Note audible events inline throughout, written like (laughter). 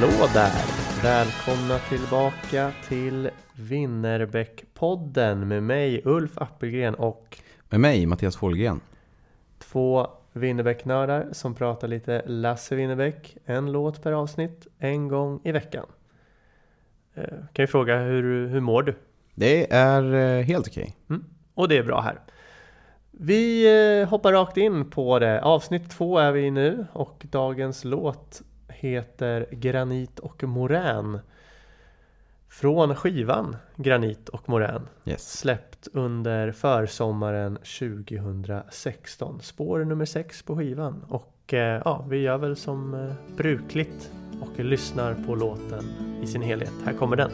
Hallå där! Välkomna tillbaka till Winnerbäck-podden med mig Ulf Appelgren och Med mig, Mattias Folgren. två Winnerbäck-nördar som pratar lite Lasse Winnerbäck, en låt per avsnitt, en gång i veckan. Eh, Kan ju fråga hur, hur mår du? Det är eh, helt okej. Mm. Och det är bra här. Vi eh, hoppar rakt in på det. Avsnitt två är vi i nu och dagens låt heter Granit och morän. Från skivan Granit och morän. Yes. Släppt under försommaren 2016. Spår nummer sex på skivan. Och eh, ja, vi gör väl som eh, brukligt och lyssnar på låten i sin helhet. Här kommer den.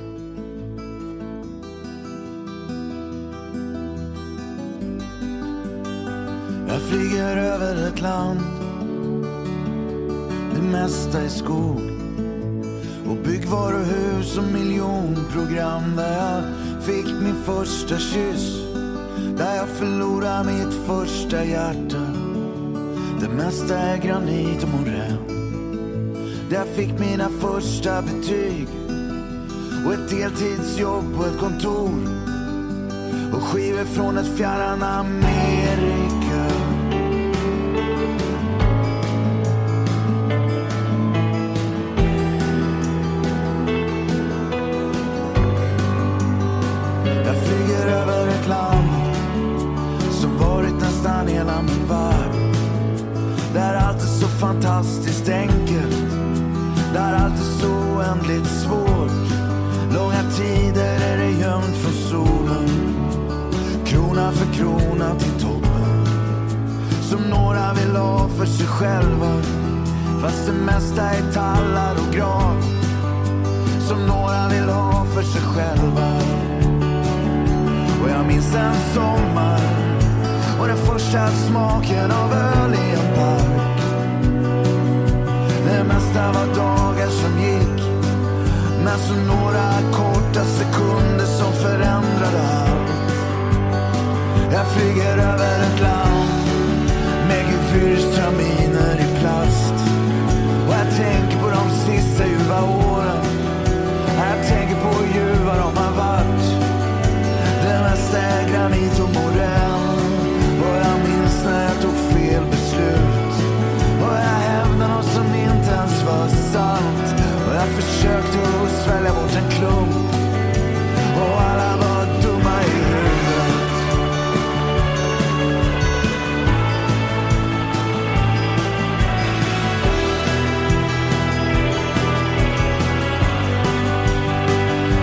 Jag flyger över ett land mesta är skog. Och byggvaruhus och miljonprogram Där jag fick min första kyss. Där jag förlorade mitt första hjärta. Det mesta är granit och morän. Där jag fick mina första betyg. Och ett deltidsjobb på ett kontor. Och skivor från ett fjärran Amerika. Fantastiskt enkelt. Där allt är så oändligt svårt. Långa tider är det gömt från solen. Krona för krona till toppen. Som några vill ha för sig själva. Fast det mesta är tallar och gran. Som några vill ha för sig själva. Och jag minns en sommar. Och den första smaken av öl i en park det mesta var dagar som gick. Men så några korta sekunder som förändrade allt. Jag flyger över ett land med gefyrstraminer i plast. Och jag tänker på de sista ljuva åren. Jag tänker på hur ljuva de har varit. Det mesta är granit och morän. Och jag minns när jag tog fel beslut. Och jag hävdar något var Och jag försökte att svälja bort en klump. Och alla var dumma i huvudet.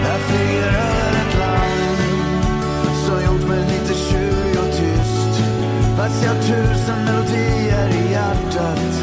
Jag flyger över ett land Som gjort mig lite tjurig och tyst. Fast jag har tusen melodier i hjärtat.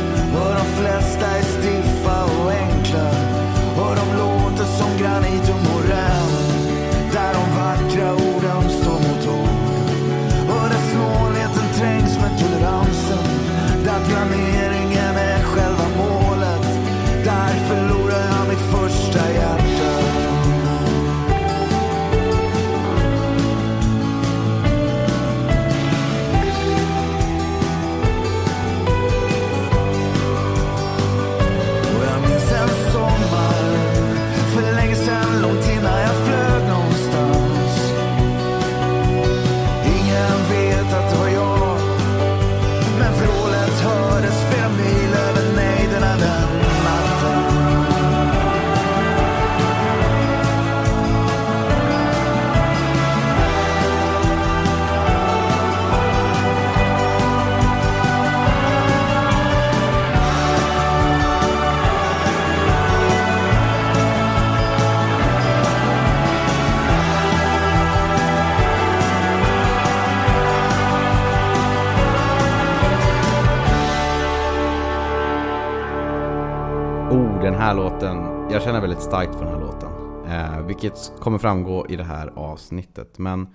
Den här låten. Jag känner väldigt starkt för den här låten. Eh, vilket kommer framgå i det här avsnittet. Men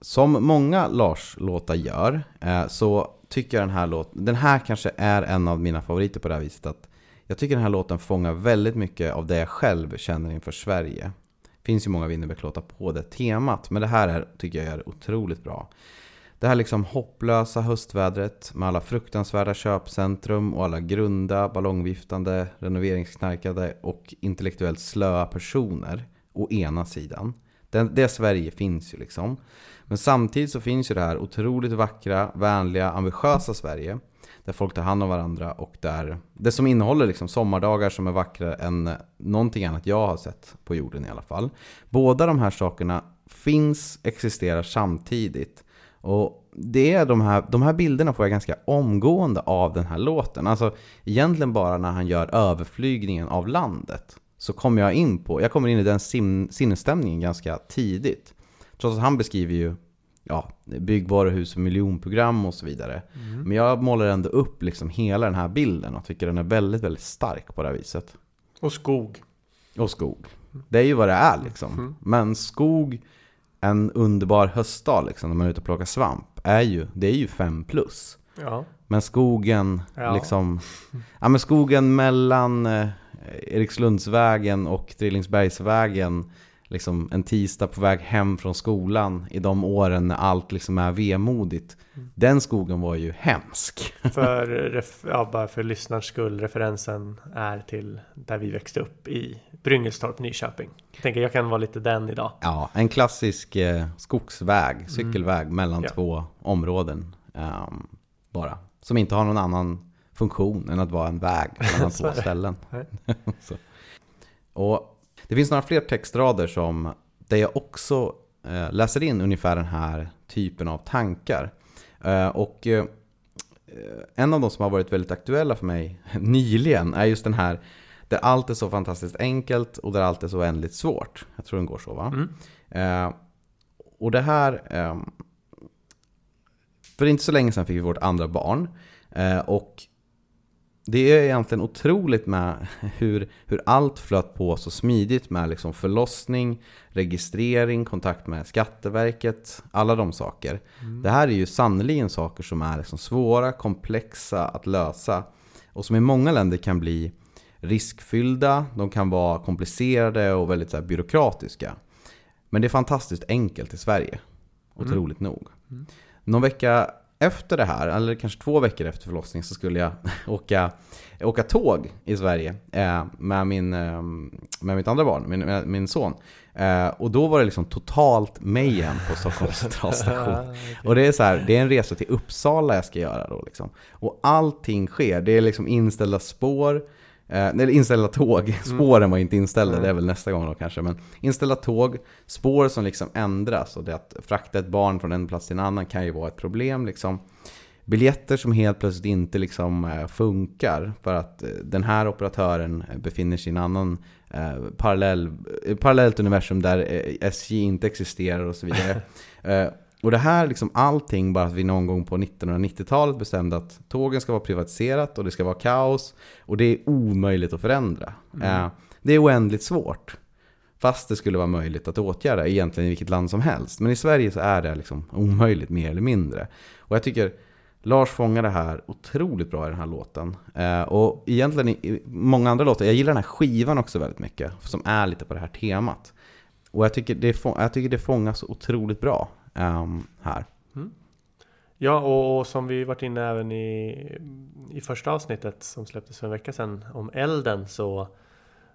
som många Lars-låtar gör eh, så tycker jag den här låten, den här kanske är en av mina favoriter på det här viset att jag tycker den här låten fångar väldigt mycket av det jag själv känner inför Sverige. Det finns ju många Winnerbäck-låtar på det temat, men det här är, tycker jag är otroligt bra. Det här liksom hopplösa höstvädret med alla fruktansvärda köpcentrum och alla grunda, ballongviftande, renoveringsknarkade och intellektuellt slöa personer å ena sidan. Det, det Sverige finns ju liksom. Men samtidigt så finns ju det här otroligt vackra, vänliga, ambitiösa Sverige. Där folk tar hand om varandra och där det som innehåller liksom sommardagar som är vackrare än någonting annat jag har sett på jorden i alla fall. Båda de här sakerna finns, existerar samtidigt. Och det är de här, de här bilderna får jag ganska omgående av den här låten. Alltså egentligen bara när han gör överflygningen av landet. Så kommer jag in på, jag kommer in i den sin, sinnesstämningen ganska tidigt. Trots att han beskriver ju ja, byggvaruhus och miljonprogram och så vidare. Men jag målar ändå upp liksom hela den här bilden och tycker den är väldigt, väldigt stark på det här viset. Och skog. Och skog. Det är ju vad det är liksom. Men skog, en underbar höstdag liksom, när man är ute och plockar svamp, är ju, det är ju 5 plus. Ja. Men skogen, Ja. liksom, ja men skogen mellan eh, Erikslundsvägen och Trillingsbergsvägen, liksom en tisdag på väg hem från skolan i de åren när allt liksom är vemodigt. Den skogen var ju hemsk. (laughs) För, ja, bara för lyssnarens skull, referensen är till där vi växte upp i Bryngelstorp, Nyköping. Jag tänker jag kan vara lite den idag. Ja, en klassisk eh, skogsväg, cykelväg mellan Ja. två områden ehm, bara. Som inte har någon annan funktion än att vara en väg (laughs) mellan två ställen. (laughs) Och det finns några fler textrader som, där jag också eh, läser in ungefär den här typen av tankar. Eh, och eh, en av de som har varit väldigt aktuella för mig (laughs) nyligen är just den här där allt är så fantastiskt enkelt och där allt är så oändligt svårt. Jag tror den går så va? Eh, och det här... Eh, för inte så länge sedan fick vi vårt andra barn. Eh, och det är egentligen otroligt med hur, hur allt flöt på så smidigt med liksom förlossning, registrering, kontakt med Skatteverket, alla de saker. Det här är ju sannoliken saker som är liksom svåra, komplexa att lösa och som i många länder kan bli riskfyllda, de kan vara komplicerade och väldigt så byråkratiska. Men det är fantastiskt enkelt i Sverige, otroligt nog. Någon vecka efter det här, eller kanske två veckor efter förlossningen, så skulle jag (laughs) åka, åka tåg i Sverige eh, med, min, eh, med mitt andra barn, min, med min son. Eh, och då var det liksom totalt mayhem på Stockholms (laughs) centralstation. Och det är så här, det är en resa till Uppsala jag ska göra då liksom. Och allting sker, det är liksom inställda spår, Eh, eller inställda tåg, spåren var inte inställda, det är väl nästa gång då kanske. Men inställda tåg, spår som liksom ändras och det att frakta ett barn från en plats till en annan kan ju vara ett problem. Liksom. Biljetter som helt plötsligt inte liksom eh, funkar för att eh, den här operatören eh, befinner sig i en annan eh, parallell, parallellt universum där SJ inte existerar och så vidare. (laughs) Och det här liksom allting bara att vi någon gång på 1990-talet bestämde att tågen ska vara privatiserat och det ska vara kaos. Och det är omöjligt att förändra. Mm. Eh, det är oändligt svårt. Fast det skulle vara möjligt att åtgärda egentligen i vilket land som helst. Men i Sverige så är det liksom omöjligt mer eller mindre. Och jag tycker Lars fångar det här otroligt bra i den här låten. Eh, och egentligen i, många andra låtar, jag gillar den här skivan också väldigt mycket. Som är lite på det här temat. Och jag tycker det, jag tycker det fångas otroligt bra um, här. Mm. Ja, och, och som vi varit inne även i, i första avsnittet som släpptes för en vecka sedan om elden så,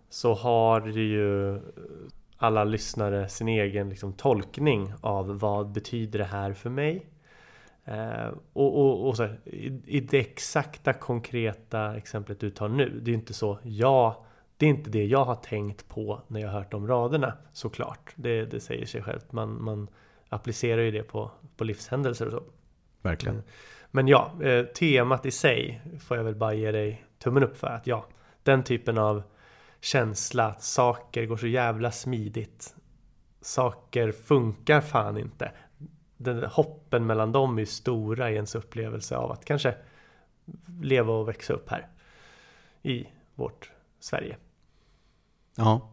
så har ju alla lyssnare sin egen liksom, tolkning av vad betyder det här för mig. Eh, och och, och så här, i, i det exakta konkreta exemplet du tar nu, det är inte så jag det är inte det jag har tänkt på när jag hört de raderna såklart. Det, det säger sig självt. Man, man applicerar ju det på, på livshändelser och så. Verkligen. Mm. Men ja, eh, temat i sig får jag väl bara ge dig tummen upp för att ja, den typen av känsla att saker går så jävla smidigt. Saker funkar fan inte. Den hoppen mellan dem är stora i ens upplevelse av att kanske leva och växa upp här i vårt Sverige. Ja.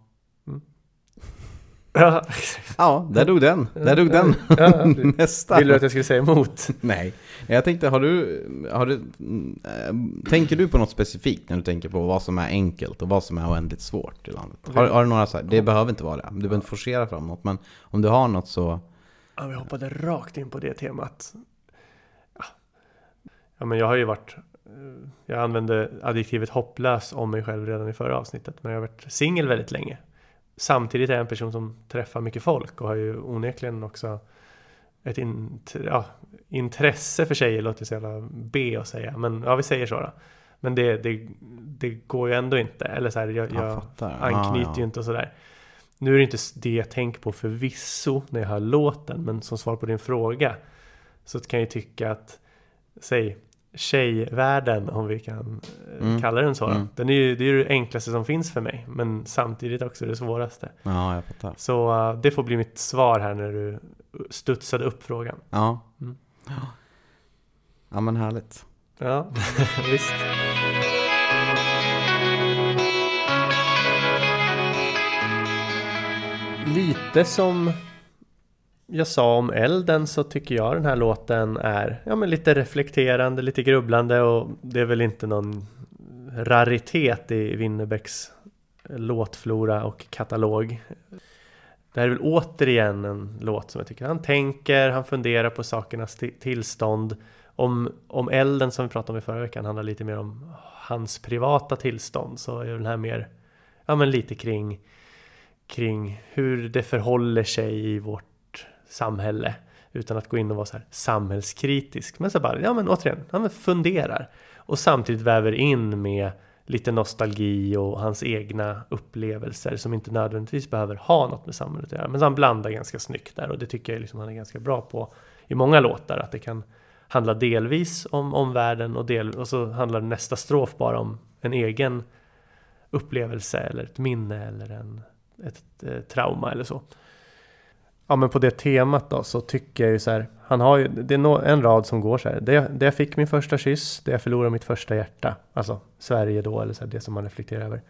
Ja, Ja, där dog den. Där dog den. Ja. Nästa. Vill du att jag skulle säga emot? Nej. Jag tänkte, har du, har du, äh, tänker du på något specifikt när du tänker på vad som är enkelt och vad som är oändligt svårt i landet? Har, har du några så här, det behöver inte vara det, du behöver inte forcera fram något, men om du har något så... Ja, vi hoppade rakt in på det temat. Ja, ja men jag har ju varit... eh, Jag använde adjektivet hopplös om mig själv redan i förra avsnittet. Men jag har varit singel väldigt länge. Samtidigt är jag en person som träffar mycket folk och har ju onekligen också ett in, ja, intresse för tjejer, låter så jävla B att säga. Men ja, vi säger så då. Men det, det, det går ju ändå inte. Eller så här, jag, Jag jag anknyter Ja, ju inte och sådär. Nu är det inte det jag tänker på förvisso när jag hör låten, men som svar på din fråga så kan jag ju tycka att, säg tjejvärlden, om vi kan eh, Mm. kalla den så. Mm. Den är ju, det är ju det enklaste som finns för mig, men samtidigt också det svåraste. Ja, jag fattar. Så eh, det får bli mitt svar här när du studsade upp frågan. Ja. Mm. Ja. Ja men härligt. Ja, (laughs) visst. Lite som jag sa om elden så tycker jag den här låten är ja, men lite reflekterande, lite grubblande och det är väl inte någon raritet i Winnerbäcks låtflora och katalog. Det här är väl återigen en låt som jag tycker han tänker, han funderar på sakernas tillstånd. Om, om elden som vi pratade om i förra veckan handlar lite mer om hans privata tillstånd så är den här mer, ja men lite kring, kring hur det förhåller sig i vårt samhälle. Utan att gå in och vara så här samhällskritisk. Men så bara, ja men återigen, han funderar. Och samtidigt väver in med lite nostalgi och hans egna upplevelser som inte nödvändigtvis behöver ha något med samhället att göra. Men han blandar ganska snyggt där och det tycker jag liksom han är ganska bra på i många låtar. Att det kan handla delvis om, omvärlden och, del, och så handlar nästa strof bara om en egen upplevelse eller ett minne eller en, ett, eh, trauma eller så. Ja men på det temat då så tycker jag ju så här. Han har ju, det är en rad som går så här. Det, det jag fick min första kyss, det jag förlorade mitt första hjärta. Alltså Sverige då eller så här, det som man reflekterar över.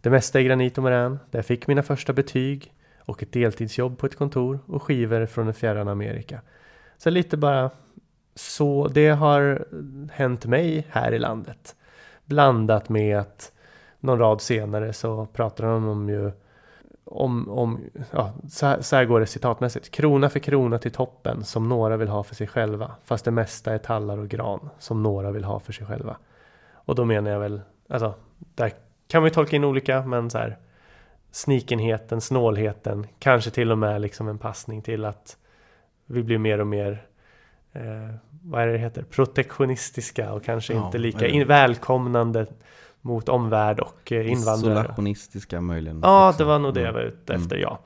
Det mesta i granit och morän. Där jag fick mina första betyg och ett deltidsjobb på ett kontor och skivor från ett fjärran Amerika. Så lite bara så det har hänt mig här i landet. Blandat med att någon rad senare så pratar han om ju om, om ja, så, här, så här går det citatmässigt. Krona för krona till toppen som några vill ha för sig själva. Fast det mesta är tallar och gran som några vill ha för sig själva. Och då menar jag väl, alltså, där kan vi tolka in olika, men så här snikenheten, snålheten, kanske till och med liksom en passning till att vi blir mer och mer eh, vad är det heter, protektionistiska och kanske Ja, inte lika in, välkomnande mot omvärld och eh, invandrare. Isolationistiska möjligen. Ja, också. det var nog det jag Mm. var ute Mm. efter, ja.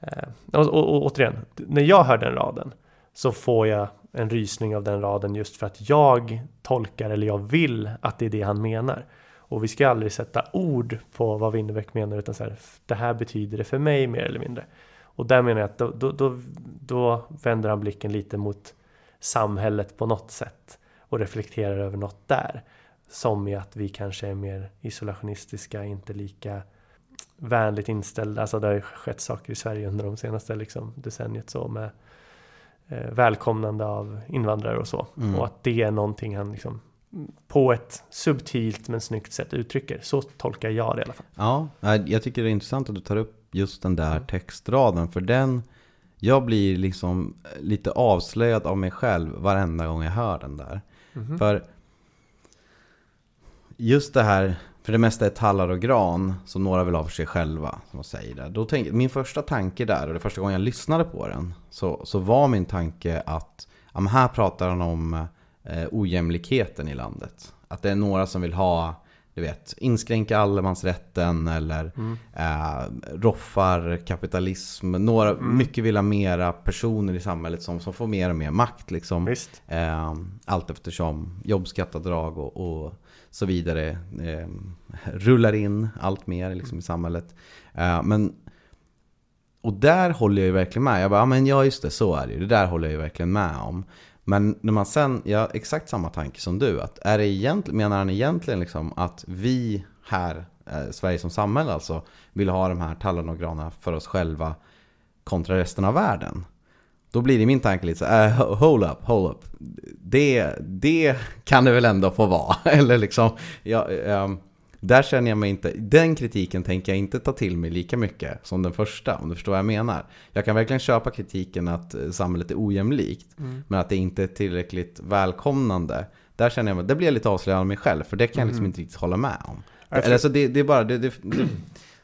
Eh, och, och, och återigen, när jag hör den raden så får jag en rysning av den raden just för att jag tolkar eller jag vill att det är det han menar. Och vi ska aldrig sätta ord på vad Winnerbäck menar utan så här, det här betyder det för mig mer eller mindre. Och där menar jag att då, då, då, då vänder han blicken lite mot samhället på något sätt och reflekterar över något där. Som i att vi kanske är mer isolationistiska, inte lika vänligt inställda. Alltså det har ju skett saker i Sverige under de senaste liksom, decenniet så med eh, välkomnande av invandrare och så. Mm. Och att det är någonting han liksom på ett subtilt men snyggt sätt uttrycker. Så tolkar jag det i alla fall. Ja, jag tycker det är intressant att du tar upp just den där textraden. För den, jag blir liksom lite avslöjad av mig själv varenda gång jag hör den där. Mhm. För just det här, för det mesta är tallar och gran som några vill ha för sig själva, som säger där. Då tänk, min första tanke där, och det första gången jag lyssnade på den, så, så var min tanke att ja, här pratar han om eh, ojämlikheten i landet. Att det är några som vill ha, du vet, inskränka allemansrätten eller eh, roffar kapitalism. Några, mycket vill ha mera personer i samhället som, som får mer och mer makt liksom. Eh, allt eftersom jobbskatteavdrag och, och så vidare eh, rullar in allt mer liksom, i samhället. Eh, men, och där håller jag ju verkligen med. Jag bara, ja men ja just det, så är det ju. Det där håller jag ju verkligen med om. Men när man sen, jag har exakt samma tanke som du. Att är det egentligen, menar han egentligen liksom att vi här, eh, Sverige som samhälle alltså, vill ha de här tallarna och granarna för oss själva kontra resten av världen? Då blir det i min tanke lite så här, uh, hold up, hold up. Det, det kan det väl ändå få vara. (laughs) Eller liksom, ja, ehm, där känner jag mig inte, den kritiken tänker jag inte ta till mig lika mycket som den första, om du förstår vad jag menar. Jag kan verkligen köpa kritiken att eh, samhället är ojämlikt, men att det inte är tillräckligt välkomnande. Där känner jag mig, det blir jag lite avslöjad av mig själv, för det kan jag liksom inte riktigt hålla med om. Eller så det, det är bara, det, det,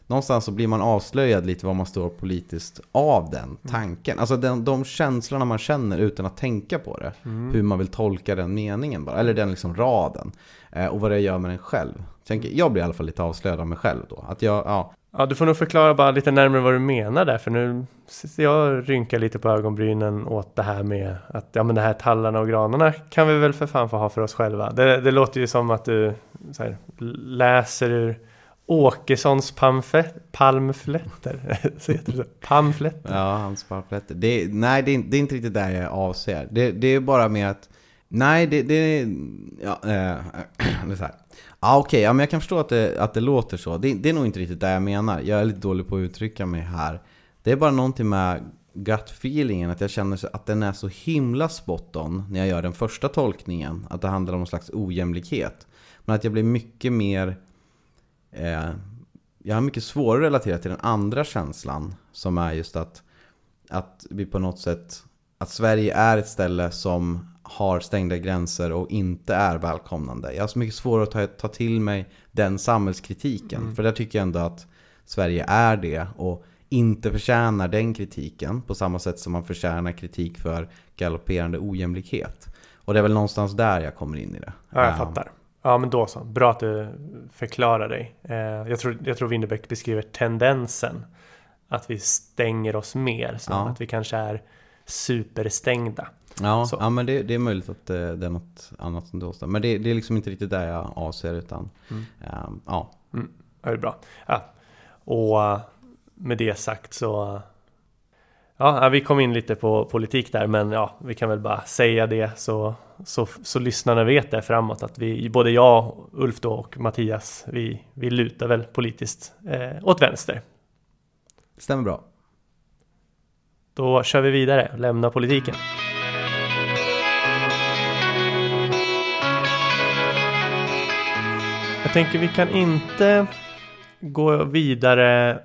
någonstans så blir man avslöjad lite var man står politiskt av den tanken. Alltså den, de känslorna man känner utan att tänka på det. Hur man vill tolka den meningen bara, eller den liksom raden. Eh, och vad det gör med en själv. Tänker, jag blir i alla fall lite avslöjad av mig själv då. Att jag, ja, Ja, du får nog förklara bara lite närmare vad du menar där, för nu sitter jag och rynkar lite på ögonbrynen åt det här med att ja, men det här tallarna och granarna kan vi väl för fan få ha för oss själva. Det, det låter ju som att du här, läser ur Åkessons pamflet, palmfletter. (laughs) Så heter det så? Pamfletter. Ja, hans pamfletter. Det, nej, det är, det är inte riktigt där jag avser. Det, det är bara med att... Nej, det, det ja, äh, det är så här. Ja, okej, ja, men jag kan förstå att det, att det låter så. Det, det är nog inte riktigt det jag menar. Jag är lite dålig på att uttrycka mig här. Det är bara någonting med gut-feelingen, att jag känner att den är så himla spot on när jag gör den första tolkningen. Att det handlar om någon slags ojämlikhet. Men att jag blir mycket mer... Eh, jag har mycket svårare att relatera till den andra känslan. Som är just att, att vi på något sätt... Att Sverige är ett ställe som har stängda gränser och inte är välkomnande. Jag har så mycket svårare att ta, ta till mig den samhällskritiken. För där tycker jag ändå att Sverige är det och inte förtjänar den kritiken på samma sätt som man förtjänar kritik för galopperande ojämlikhet. Och det är väl någonstans där jag kommer in i det. Ja, jag Eh, fattar. Ja, men då så. Bra att du förklarar dig. Eh, jag, tror, jag tror Winnerbäck beskriver tendensen. Att vi stänger oss mer. Så Ja. att vi kanske är superstängda. Ja, Så. ja men det, det är möjligt att det, det är något annat som åstadkommer. Men det, det är liksom inte riktigt där jag avser utan eh, ja. Mm, det är bra. Ja. Och eh, med det sagt så Ja, vi kom in lite på politik där men ja, vi kan väl bara säga det så, så, så lyssnarna vet det framåt att vi, både jag, Ulf då och Mattias, vi, vi lutar väl politiskt eh, åt vänster. Stämmer bra. Då kör vi vidare och lämnar politiken. Jag tänker vi kan inte gå vidare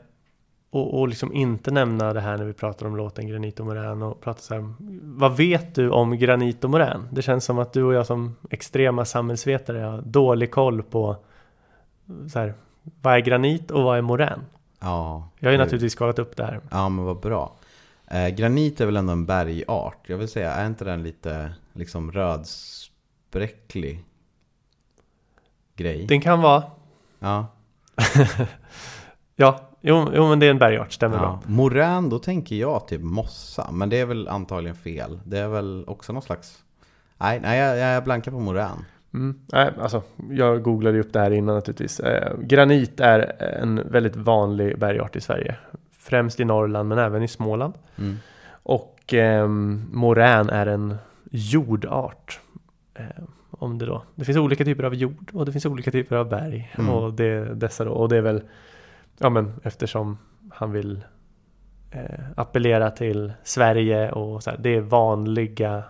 och, och liksom inte nämna det här när vi pratar om låten Granit och Morän och prata så här, vad vet du om Granit och Morän? Det känns som att du och jag som extrema samhällsvetare har dålig koll på så här, vad är granit och vad är morän? Ja. Jag har ju naturligtvis kollat upp det här. Ja men vad bra. Eh, granit är väl ändå en bergart. Jag vill säga, är inte den lite liksom rödspräcklig grej? Den kan vara, Ja. (laughs) ja, jo, jo men det är en bergart, stämmer ja. bra. Morän, då tänker jag typ mossa. Men det är väl antagligen fel. Det är väl också någon slags... Nej, nej jag, jag blankar på morän. Mm. Nej, alltså, jag googlade ju upp det här innan naturligtvis. Eh, granit är en väldigt vanlig bergart i Sverige. främst i Norrland men även i Småland. Mm. Och eh, morän är en jordart. Eh, om det då. Det finns olika typer av jord och det finns olika typer av berg. Mm. Och det, dessa då. Och det är väl, ja men eftersom han vill eh, appellera till Sverige och så här, det är vanliga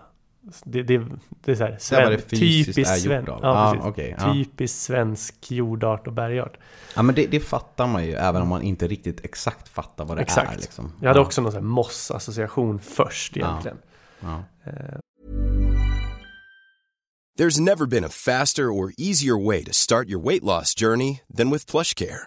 det, det, det är så här, sven, typiskt, sven, ja, Ah, okej, ja. typiskt svensk jordart och bergart. Ja men det, det fattar man ju även om man inte riktigt exakt fattar vad det Exakt. är liksom. Jag hade ja. också någon sån här moss-association först egentligen. Ja. Eh, There's never been a faster or easier way to start your weight loss journey than with PlushCare.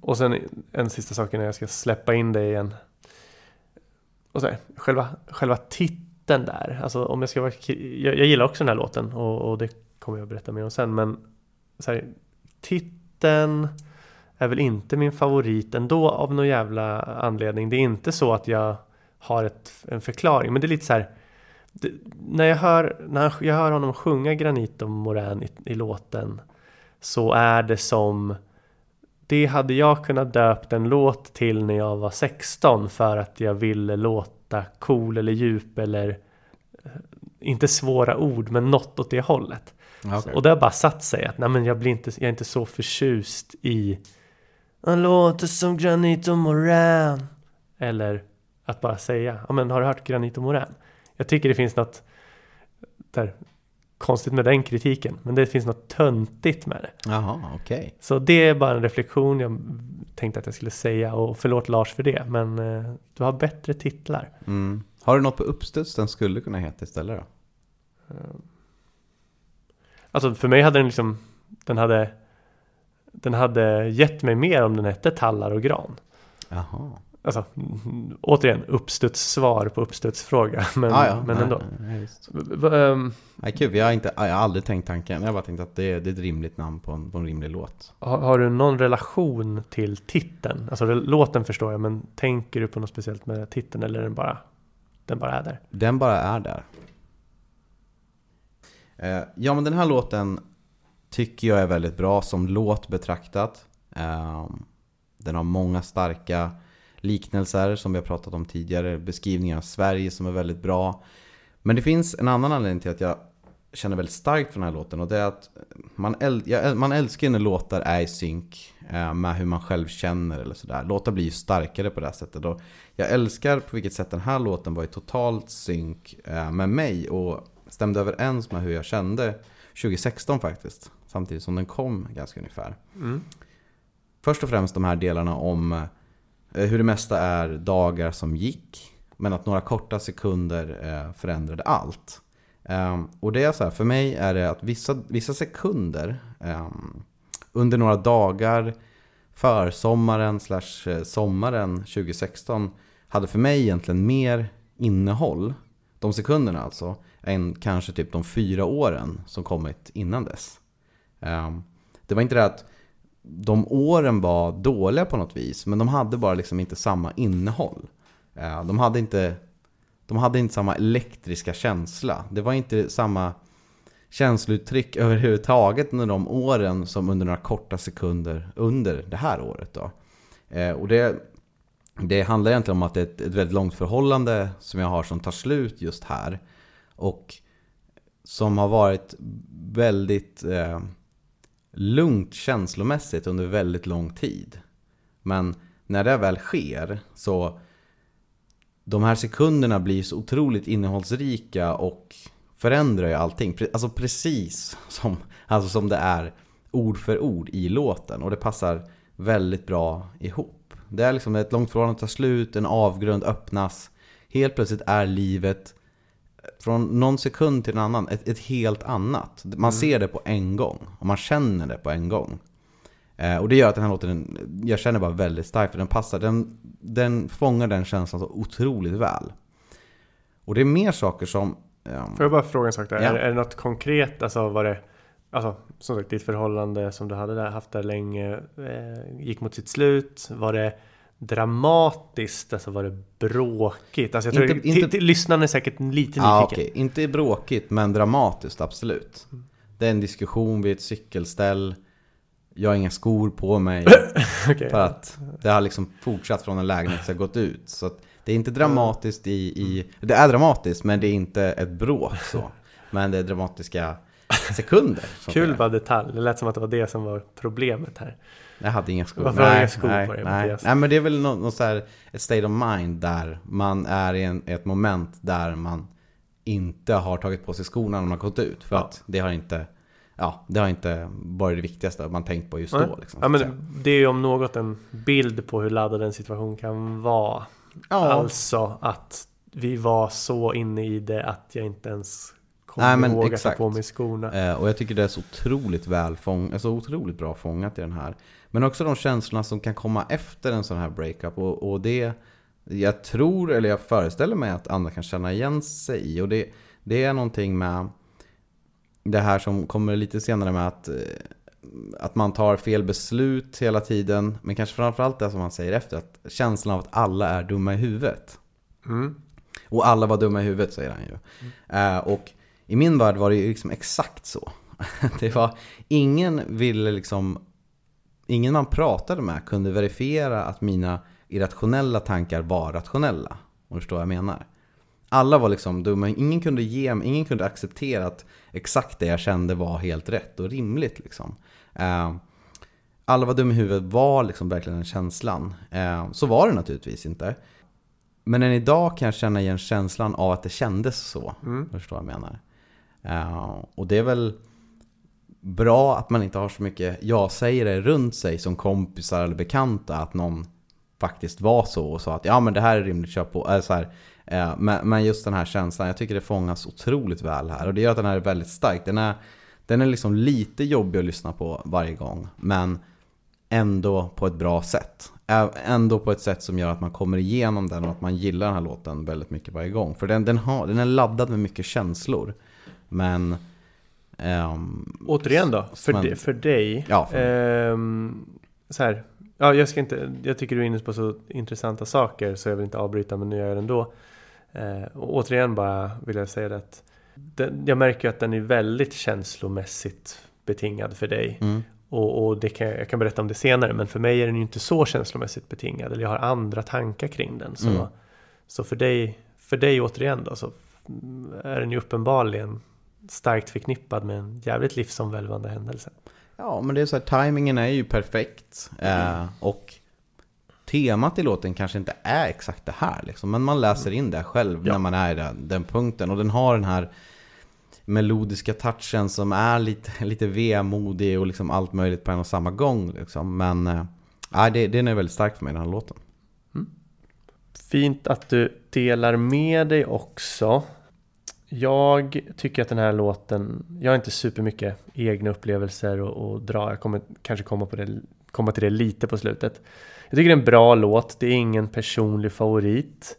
Och sen en sista sak innan jag ska släppa in dig igen. Och så här, själva, själva titeln där. Alltså om jag ska vara... Jag, jag gillar också den här låten och, och det kommer jag att berätta mer om sen. Men så här, titeln är väl inte min favorit ändå av någon jävla anledning. Det är inte så att jag har ett, en förklaring. Men det är lite så här. Det, när jag hör, när jag hör honom sjunga Granit och Morän i, i låten så är det som det hade jag kunnat döpt en låt till när jag var 16 för att jag ville låta cool eller djup eller eh, inte svåra ord men något åt det hållet. Okej. Och det har bara satt sig att nej men jag blir inte, jag är inte så förtjust i Han låter som Granit och Morän Eller att bara säga, ja men har du hört Granit och Morän? Jag tycker det finns något där, konstigt med den kritiken men det finns något töntigt med det. Jaha, okej. Så det är bara en reflektion jag tänkte att jag skulle säga och förlåt Lars för det men eh, du har bättre titlar. Mm. Har du något på uppstuds den skulle kunna heta istället då? Alltså för mig hade den liksom Den hade Den hade gett mig mer om den hette Tallar och Gran. Jaha. Alltså återigen uppstudssvar på uppstudsfråga. (laughs) Men, Ah, ja. men Nej, ändå. nej, ehm, Nej, kul. Jag har, inte, jag har aldrig tänkt tanken. Jag har bara tänkt att det är, det är ett rimligt namn på en, på en rimlig låt. har, har du någon relation till titeln? Alltså låten förstår jag men tänker du på något speciellt med titeln eller är den bara Den bara är där? Den bara är där. Eh, ja, men den här låten tycker jag är väldigt bra som låt betraktat. Eh, den har många starka liknelser som vi har pratat om tidigare. Beskrivningar av Sverige som är väldigt bra. Men det finns en annan anledning till att jag känner väldigt starkt för den här låten och det är att man, äl- jag, man älskar när låtar är i synk eh, med hur man själv känner eller sådär. Låtar blir ju starkare på det här sättet. Och jag älskar på vilket sätt den här låten var i totalt synk eh, med mig och stämde överens med hur jag kände 2016 faktiskt. Samtidigt som den kom ganska ungefär. Mm. Först och främst de här delarna om eh, Eh, hur det mesta är dagar som gick. Men att några korta sekunder eh, förändrade allt. Ehm, och det är så här, för mig är det att vissa, vissa sekunder ehm, under några dagar försommaren slash eh, sommaren 2016 hade för mig egentligen mer innehåll, de sekunderna alltså, än kanske typ de fyra åren som kommit innan dess. Ehm, det var inte det att de åren var dåliga på något vis, men de hade bara liksom inte samma innehåll. Eh, de hade inte, de hade inte samma elektriska känsla. Det var inte samma känslouttryck överhuvudtaget under de åren som under några korta sekunder under det här året. Då. Eh, och det, det handlar egentligen om att det är ett, ett väldigt långt förhållande som jag har som tar slut just här. Och som har varit väldigt eh, lugnt känslomässigt under väldigt lång tid. Men när det väl sker så de här sekunderna blir så otroligt innehållsrika och förändrar ju allting. Alltså precis som, alltså som det är ord för ord i låten. Och det passar väldigt bra ihop. Det är liksom ett långt förhållande tar slut, en avgrund öppnas. Helt plötsligt är livet från någon sekund till en annan ett, ett helt annat. Man ser det på en gång och man känner det på en gång. Eh, och det gör att den här låten, jag känner bara väldigt starkt för den passar, den, den fångar den känslan så otroligt väl. Och det är mer saker som... ehm, Får jag bara fråga en sak där? Ja. Är, är det något konkret? Alltså var det Alltså som sagt ditt förhållande som du hade där, haft där länge eh, Gick mot sitt slut Var det dramatiskt? Alltså var det bråkigt? Alltså jag tror Inte- inte- lyssnaren är säkert lite nyfiken Ja, okej. Inte bråkigt, men dramatiskt, absolut. Det är en diskussion vid ett cykelställ. Jag har inga skor på mig. (laughs) Okej. För att det har liksom fortsatt från en lägenhet som gått ut. Så det är inte dramatiskt i, i... Det är dramatiskt, men det är inte ett bråk så. Men det är dramatiska sekunder. Kul bara detalj, det lät som att det var det som var problemet här Jag hade inga skor. Varför har du inga skor på dig, nej. Nej, men det är väl något, något så här, ett state of mind där man är i en, ett moment där man inte har tagit på sig skorna när man gått ut. För Ja. att det har inte, ja, det har inte varit det viktigaste man tänkt på just Nej. då. Liksom, Ja men det är ju om något en bild på hur laddad en situation kan vara ja. Alltså att vi var så inne i det att jag inte ens kom Nej, men ihåg att exakt. ta på mig skorna. Eh, och jag tycker det är så otroligt väl fång, alltså otroligt bra fångat i den här. Men också de känslorna som kan komma efter en sån här breakup. Och, och det, jag tror, eller jag föreställer mig att andra kan känna igen sig i. Och det, det är någonting med det här som kommer lite senare med att, eh, att man tar fel beslut hela tiden. Men kanske framförallt det som man säger efter, att känslan av att alla är dumma i huvudet. Mm. Och alla var dumma i huvudet säger han ju. Eh, och i min värld var det ju liksom exakt så. (laughs) det var, ingen ville liksom, ingen man pratade med kunde verifiera att mina irrationella tankar var rationella. Om du förstår vad jag menar. Alla var liksom dumma, ingen kunde ge mig, ingen kunde acceptera att exakt det jag kände var helt rätt och rimligt liksom. Eh, alla var dumma i huvudet var liksom verkligen den känslan. Eh, så var det naturligtvis inte. Men än idag kan jag känna igen känslan av att det kändes så. Mm. Förstår vad jag menar. Eh, och det är väl bra att man inte har så mycket ja-sägare runt sig som kompisar eller bekanta. Att någon faktiskt var så och sa att ja men det här är rimligt, kör på. Äh, så här, äh, men, men just den här känslan, jag tycker det fångas otroligt väl här. Och det gör att den här är väldigt stark. Den är, den är liksom lite jobbig att lyssna på varje gång. Men ändå på ett bra sätt. Eh, ändå på ett sätt som gör att man kommer igenom den och att man gillar den här låten väldigt mycket varje gång. För den, den, har, den är laddad med mycket känslor. Men... ehm, Återigen då, för, Men- di- för dig. Ja, för ehm, så här. Ja, jag ska inte, jag tycker du är inne på så intressanta saker så jag vill inte avbryta men nu gör jag det ändå. Eh, och återigen bara vill jag säga det att den, jag märker att den är väldigt känslomässigt betingad för dig. mm, Och, och det kan, jag jag kan berätta om det senare men för mig är den ju inte så känslomässigt betingad. Eller jag har andra tankar kring den. Så, Mm. så för, dig, för dig återigen då så är den ju uppenbarligen starkt förknippad med en jävligt livsomvälvande händelse. Ja, men det är så här, timingen är ju perfekt. Eh, och temat i låten kanske inte är exakt det här liksom. Men man läser in det själv Ja. när man är i den, den punkten. Och den har den här melodiska touchen som är lite, (laughs) lite vemodig och liksom allt möjligt på en och samma gång. Liksom. Men eh, nej, det, den är väldigt stark för mig den här låten. Fint att du delar med dig också. Jag tycker att den här låten, jag har inte supermycket egna upplevelser och, och dra, jag kommer kanske komma, på det, komma till det lite på slutet. Jag tycker det är en bra låt, det är ingen personlig favorit.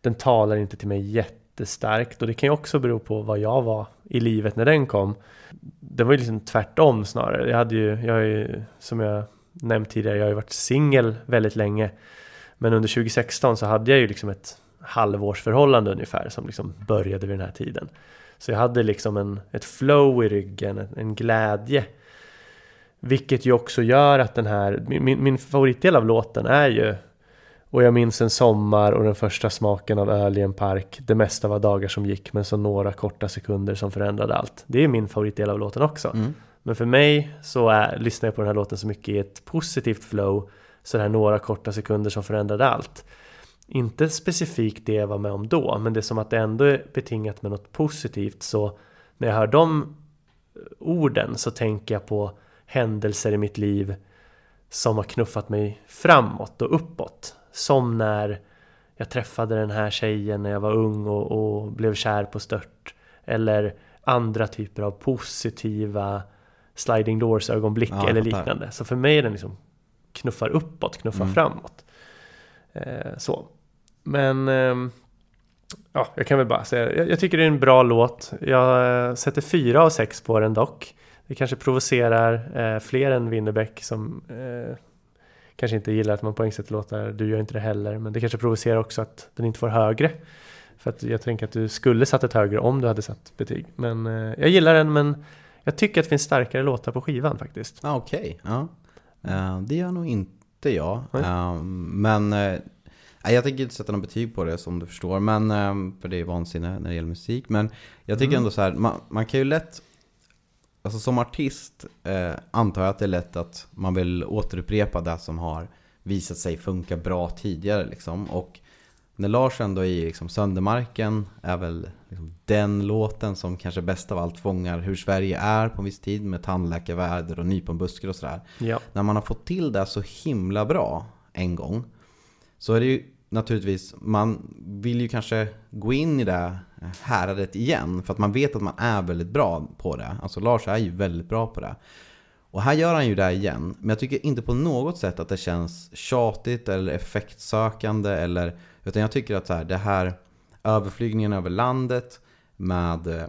Den talar inte till mig jättestarkt och det kan ju också bero på vad jag var i livet när den kom. Det var ju liksom tvärtom snarare. Jag hade ju, jag har ju, som jag nämnt tidigare, jag har ju varit singel väldigt länge. Men under 2016 så hade jag ju liksom ett halvårsförhållande ungefär som liksom började vid den här tiden. Så jag hade liksom en, ett flow i ryggen, en, glädje. Vilket ju också gör att den här, min, min- min favoritdel av låten är ju Och jag minns en sommar och den första smaken av öl i en park. Det mesta var dagar som gick men så några korta sekunder som förändrade allt. Det är min favoritdel av låten också. Mm. Men för mig så är, lyssnar jag på den här låten så mycket i ett positivt flow. Så det här några korta sekunder som förändrade allt. Inte specifikt det jag var med om då, men det är som att det ändå är betingat med något positivt. Så när jag hör de orden så tänker jag på händelser i mitt liv som har knuffat mig framåt och uppåt. Som när jag träffade den här tjejen när jag var ung och, och blev kär på stört. Eller andra typer av positiva sliding doors ögonblick Ja, eller liknande. Så för mig är den liksom knuffar uppåt, knuffar Mm. framåt. Eh, så. Men ehm, ja, jag kan väl bara säga, jag, jag tycker det är en bra låt. Jag eh, sätter fyra av sex på den dock. Det kanske provocerar eh, fler än Winnerbäck som eh, kanske inte gillar att man poängsätter låtar. Du gör inte det heller, men det kanske provocerar också att den inte får högre. För att jag tänker att du skulle satt ett högre om du hade satt betyg. Men eh, jag gillar den, men jag tycker att det finns starkare låtar på skivan faktiskt. Ja, Okej, ja. Eh, det gör nog inte jag. Nej. Eh, men nej, jag tänker inte sätta något betyg på det som du förstår. Men, eh, för det är vansinne när det gäller musik. Men jag tycker Mm. ändå så här, man, man kan ju lätt Alltså som artist eh, antar jag att det är lätt att man vill återupprepa det som har visat sig funka bra tidigare liksom. Och när Lars ändå i liksom Söndermarken är väl liksom den låten som kanske bäst av allt fångar hur Sverige är på en viss tid med tandläkarväder och nyponbuskar och sådär. Ja. När man har fått till det så himla bra en gång så är det ju naturligtvis, man vill ju kanske gå in i det häradet igen för att man vet att man är väldigt bra på det. Alltså Lars är ju väldigt bra på det. Och här gör han ju det igen, men jag tycker inte på något sätt att det känns tjatigt eller effektsökande eller utan jag tycker att så här, det här överflygningen över landet med eh,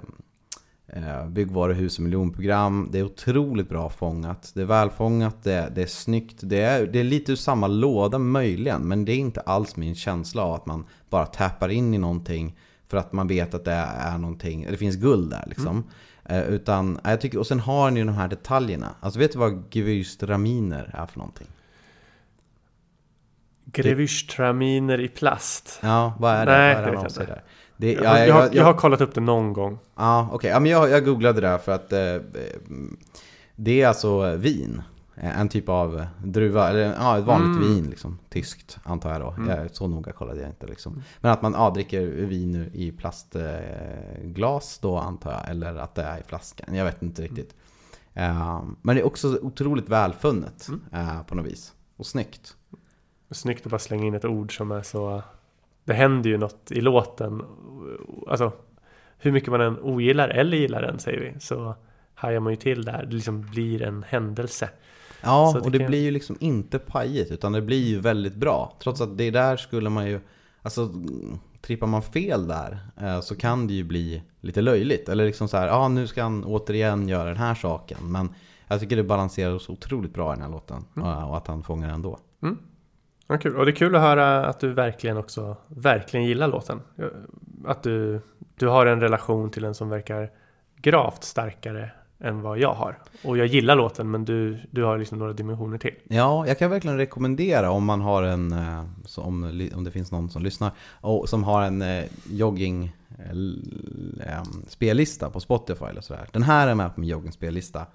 byggvaruhus och miljonprogram. Det är otroligt bra fångat. Det är välfångat, det det är snyggt. Det är, det är lite ur samma låda möjligen, men det är inte alls min känsla av att man bara tappar in i någonting för att man vet att det är någonting, det finns guld där liksom. Eh, utan, eh, jag tycker, och sen har ni ju de här detaljerna. Alltså vet du vad Gewürztraminer är för någonting? Grevyschtraminer i plast. Ja, vad är det? Nej, vad är det det vet han jag där? Det, Jag, ja, har- jag, har, jag- jag har kollat upp det någon gång. Ja, okej. Ja, men jag, jag googlade det här för att eh, det är alltså vin. Eh, En typ av druva, eller ja, ett vanligt Mm. vin liksom. Tyskt, antar jag då. Mm. Jag, så noga kollade jag inte liksom. Men att man ja, dricker vin nu i plastglas eh, glas då antar jag. Eller att det är i flaskan. Jag vet inte riktigt. Eh, men det är också otroligt välfunnet Mm. eh, på något vis. Och snyggt. Snyggt att bara slänga in ett ord som är så... Det händer ju något i låten. Alltså, hur mycket man än ogillar eller gillar den säger vi. Så hajar man ju till där. Det liksom blir en händelse. Ja, det och det kan- blir ju liksom inte pajigt utan det blir ju väldigt bra. Trots att det där skulle man ju, alltså mm, trippar man fel där eh, så kan det ju bli lite löjligt. Eller liksom så här, ja nu ska han återigen göra den här saken. Men jag tycker det balanserar så otroligt bra i den här låten. Mm. eh, Och att han fångar ändå. Ja, kul. Och det är kul att höra att du verkligen också verkligen gillar låten. Att du, du har en relation till den som verkar gravt starkare än vad jag har. Och jag gillar låten men du, du har liksom några dimensioner till. Ja, jag kan verkligen rekommendera om man har en, eh, om, om det finns någon som lyssnar, och som har en eh, jogging eh, spellista på Spotify eller sådär. Den här är med på min jogging spellista.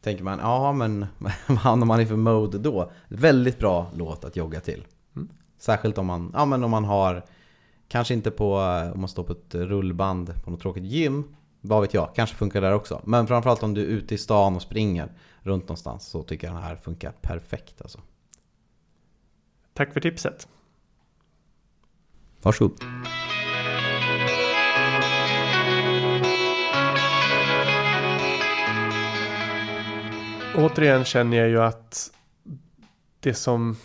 Tänker man, ja men (laughs) vad hamnar man i för mode då? Väldigt bra låt att jogga till. Mm. Särskilt om man, ja men om man har, kanske inte på, om man står på ett rullband på något tråkigt gym, vad vet jag, kanske funkar där också. Men framförallt om du är ute i stan och springer runt någonstans så tycker jag den här funkar perfekt alltså. Tack för tipset. Varsågod. Återigen känner jag ju att det som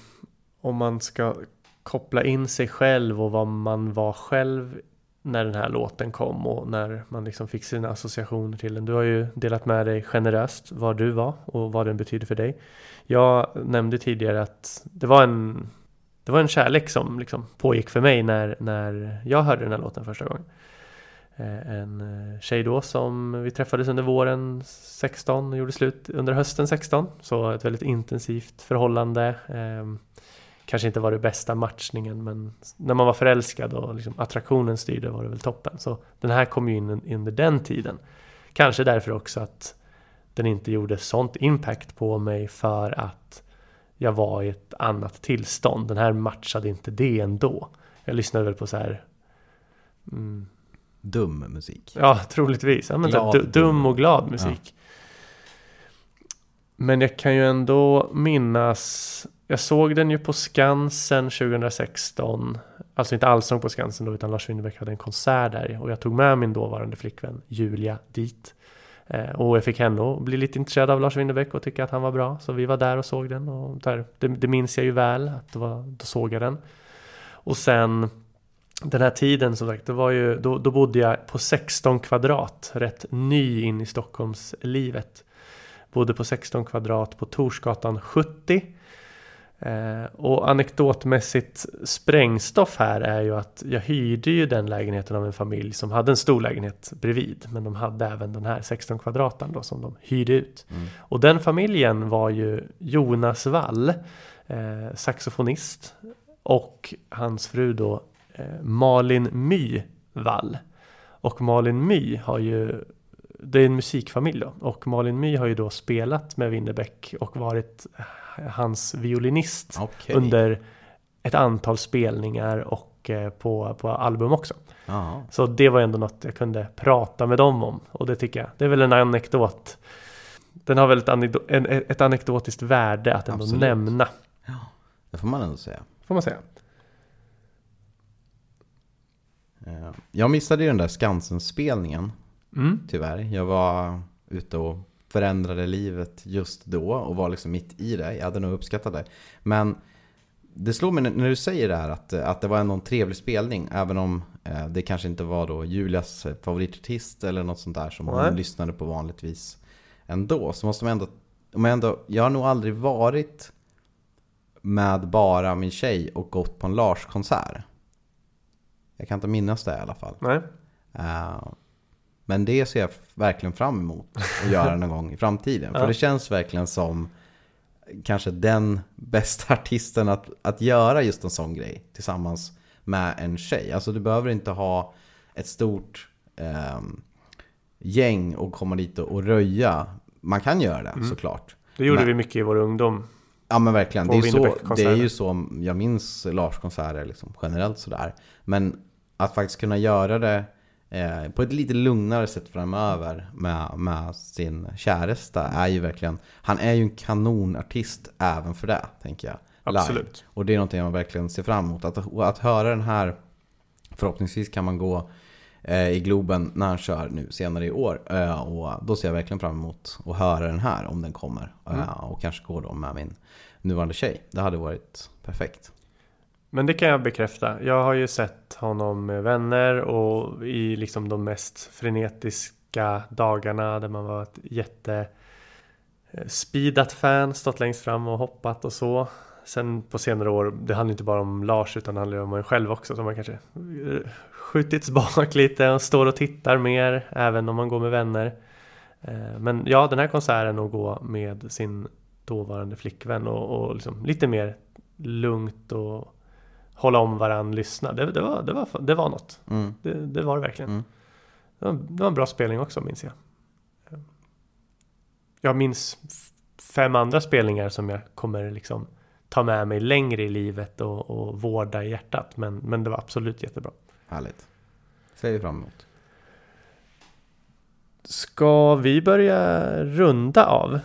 om man ska koppla in sig själv och vad man var själv när den här låten kom och när man liksom fick sina associationer till den. Du har ju delat med dig generöst vad du var och vad den betyder för dig. Jag nämnde tidigare att det var en, det var en kärlek som liksom pågick för mig när, när jag hörde den här låten första gången. Eh, en eh, tjej då som vi träffades under våren 16 och gjorde slut under hösten 16. Så ett väldigt intensivt förhållande. Ehm, kanske inte var det bästa matchningen men när man var förälskad och liksom attraktionen styrde var det väl toppen. Så den här kom ju in under den tiden. Kanske därför också att den inte gjorde sånt impact på mig för att jag var i ett annat tillstånd. Den här matchade inte det ändå. Jag lyssnade väl på så här mm, Dum musik. Ja, troligtvis. Ja, men Glad, du, dum dum. och glad musik. Men jag kan ju ändå minnas Jag såg den ju på Skansen 2016 Alltså inte Allsång på Skansen då utan Lars Winnerbäck hade en konsert där och jag tog med min dåvarande flickvän Julia dit eh, Och jag fick henne att bli lite intresserad av Lars Winnerbäck och tycka att han var bra Så vi var där och såg den och där, det, det minns jag ju väl att det var, då såg jag den Och sen den här tiden som sagt, det var ju, då, då bodde jag på 16 kvadrat, rätt ny in i Stockholmslivet. Bodde på 16 kvadrat på Torsgatan 70. Eh, och anekdotmässigt sprängstoff här är ju att jag hyrde ju den lägenheten av en familj som hade en stor lägenhet bredvid. Men de hade även den här 16 kvadraten då som de hyrde ut. Mm. Och den familjen var ju Jonas Wall, eh, saxofonist. Och hans fru då Malin My Wall. Och Malin My har ju det är en musikfamilj då och Malin My har ju då spelat med Winnerbäck och varit hans violinist Okej. under ett antal spelningar och eh, på, på album också. Ja. Så det var ändå något jag kunde prata med dem om och det tycker jag, det är väl en anekdot. Den har väl ett, anekdo- en, ett anekdotiskt värde att ändå Absolut. nämna, Det får man ändå säga. får man säga. Eh, Jag missade ju den där Skansen-spelningen, Mm. tyvärr. Jag var ute och förändrade livet just då och var liksom mitt i det. Jag hade nog uppskattat det. Men det slår mig när- du säger det här att, att det var ändå en trevlig spelning. Även om eh, det kanske inte var då Julias eh, favoritartist eller något sånt där som Nej. hon lyssnade på vanligtvis ändå. Så måste man ändå, jag ändå, jag har nog aldrig varit med bara min tjej och gått på en Lars-konsert. Jag kan inte minnas det i alla fall. Nej. Eh, men det ser jag verkligen fram emot att göra någon gång i framtiden. Ja. För det känns verkligen som kanske den bästa (laughs) artisten att, att göra just en sån grej tillsammans med en tjej. Alltså du behöver inte ha ett stort ehm, gäng och komma dit och, röja. Man kan göra det Mm. såklart. Det gjorde Men- vi mycket i vår ungdom. Ja men verkligen, det är, så, det är ju så jag minns Lars-konserter liksom, generellt sådär. Men att faktiskt kunna göra det eh, på ett lite lugnare sätt framöver med, med sin käresta är ju verkligen, han är ju en kanonartist även för det, tänker jag. live. Absolut. Och det är någonting jag verkligen ser fram emot. Att, att höra den här, förhoppningsvis kan man gå eh, i Globen när han kör nu senare i år. Eh, och då ser jag verkligen fram emot att höra den här om den kommer. Eh, Mm. och kanske gå då med min nuvarande tjej. Det hade varit perfekt. Men det kan jag bekräfta. Jag har ju sett honom med vänner och i liksom de mest frenetiska dagarna där man var ett jätte eh, speedat fan, stått längst fram och hoppat och så. Sen på senare år, det handlar inte bara om Lars utan det handlar om en själv också. som man kanske eh, skjutits bak (laughs) lite och står och tittar mer även om man går med vänner. Eh, men ja, den här konserten att gå med sin dåvarande flickvän och, och liksom lite mer lugnt och hålla om varann, lyssna. Det, det, var, det, var, det var något. Mm. Det, det var det verkligen. Mm. Det, var, det var en bra spelning också minns jag. Jag minns fem andra spelningar som jag kommer liksom ta med mig längre i livet och, och vårda i hjärtat. Men, men det var absolut jättebra. Härligt. Ser vi fram emot. Ska vi börja runda av?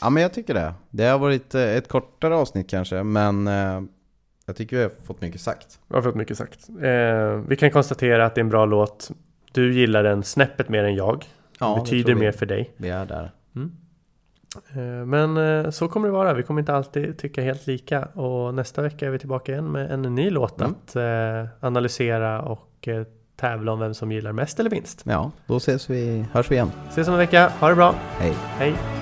Ja men jag tycker det. Det har varit eh, ett kortare avsnitt kanske, men eh, jag tycker vi har fått mycket sagt. Jag har fått mycket sagt. Eh, vi kan konstatera att det är en bra låt. Du gillar den snäppet mer än jag. Ja, det betyder vi. mer för dig. Vi är där. Eh, Men eh, så kommer det vara. Vi kommer inte alltid tycka helt lika. Och nästa vecka är vi tillbaka igen med en ny låt Mm. att eh, analysera och eh, tävla om vem som gillar mest eller minst. Ja, då ses vi, hörs vi igen. Ses om en vecka. Ha det bra. Hej. Hej.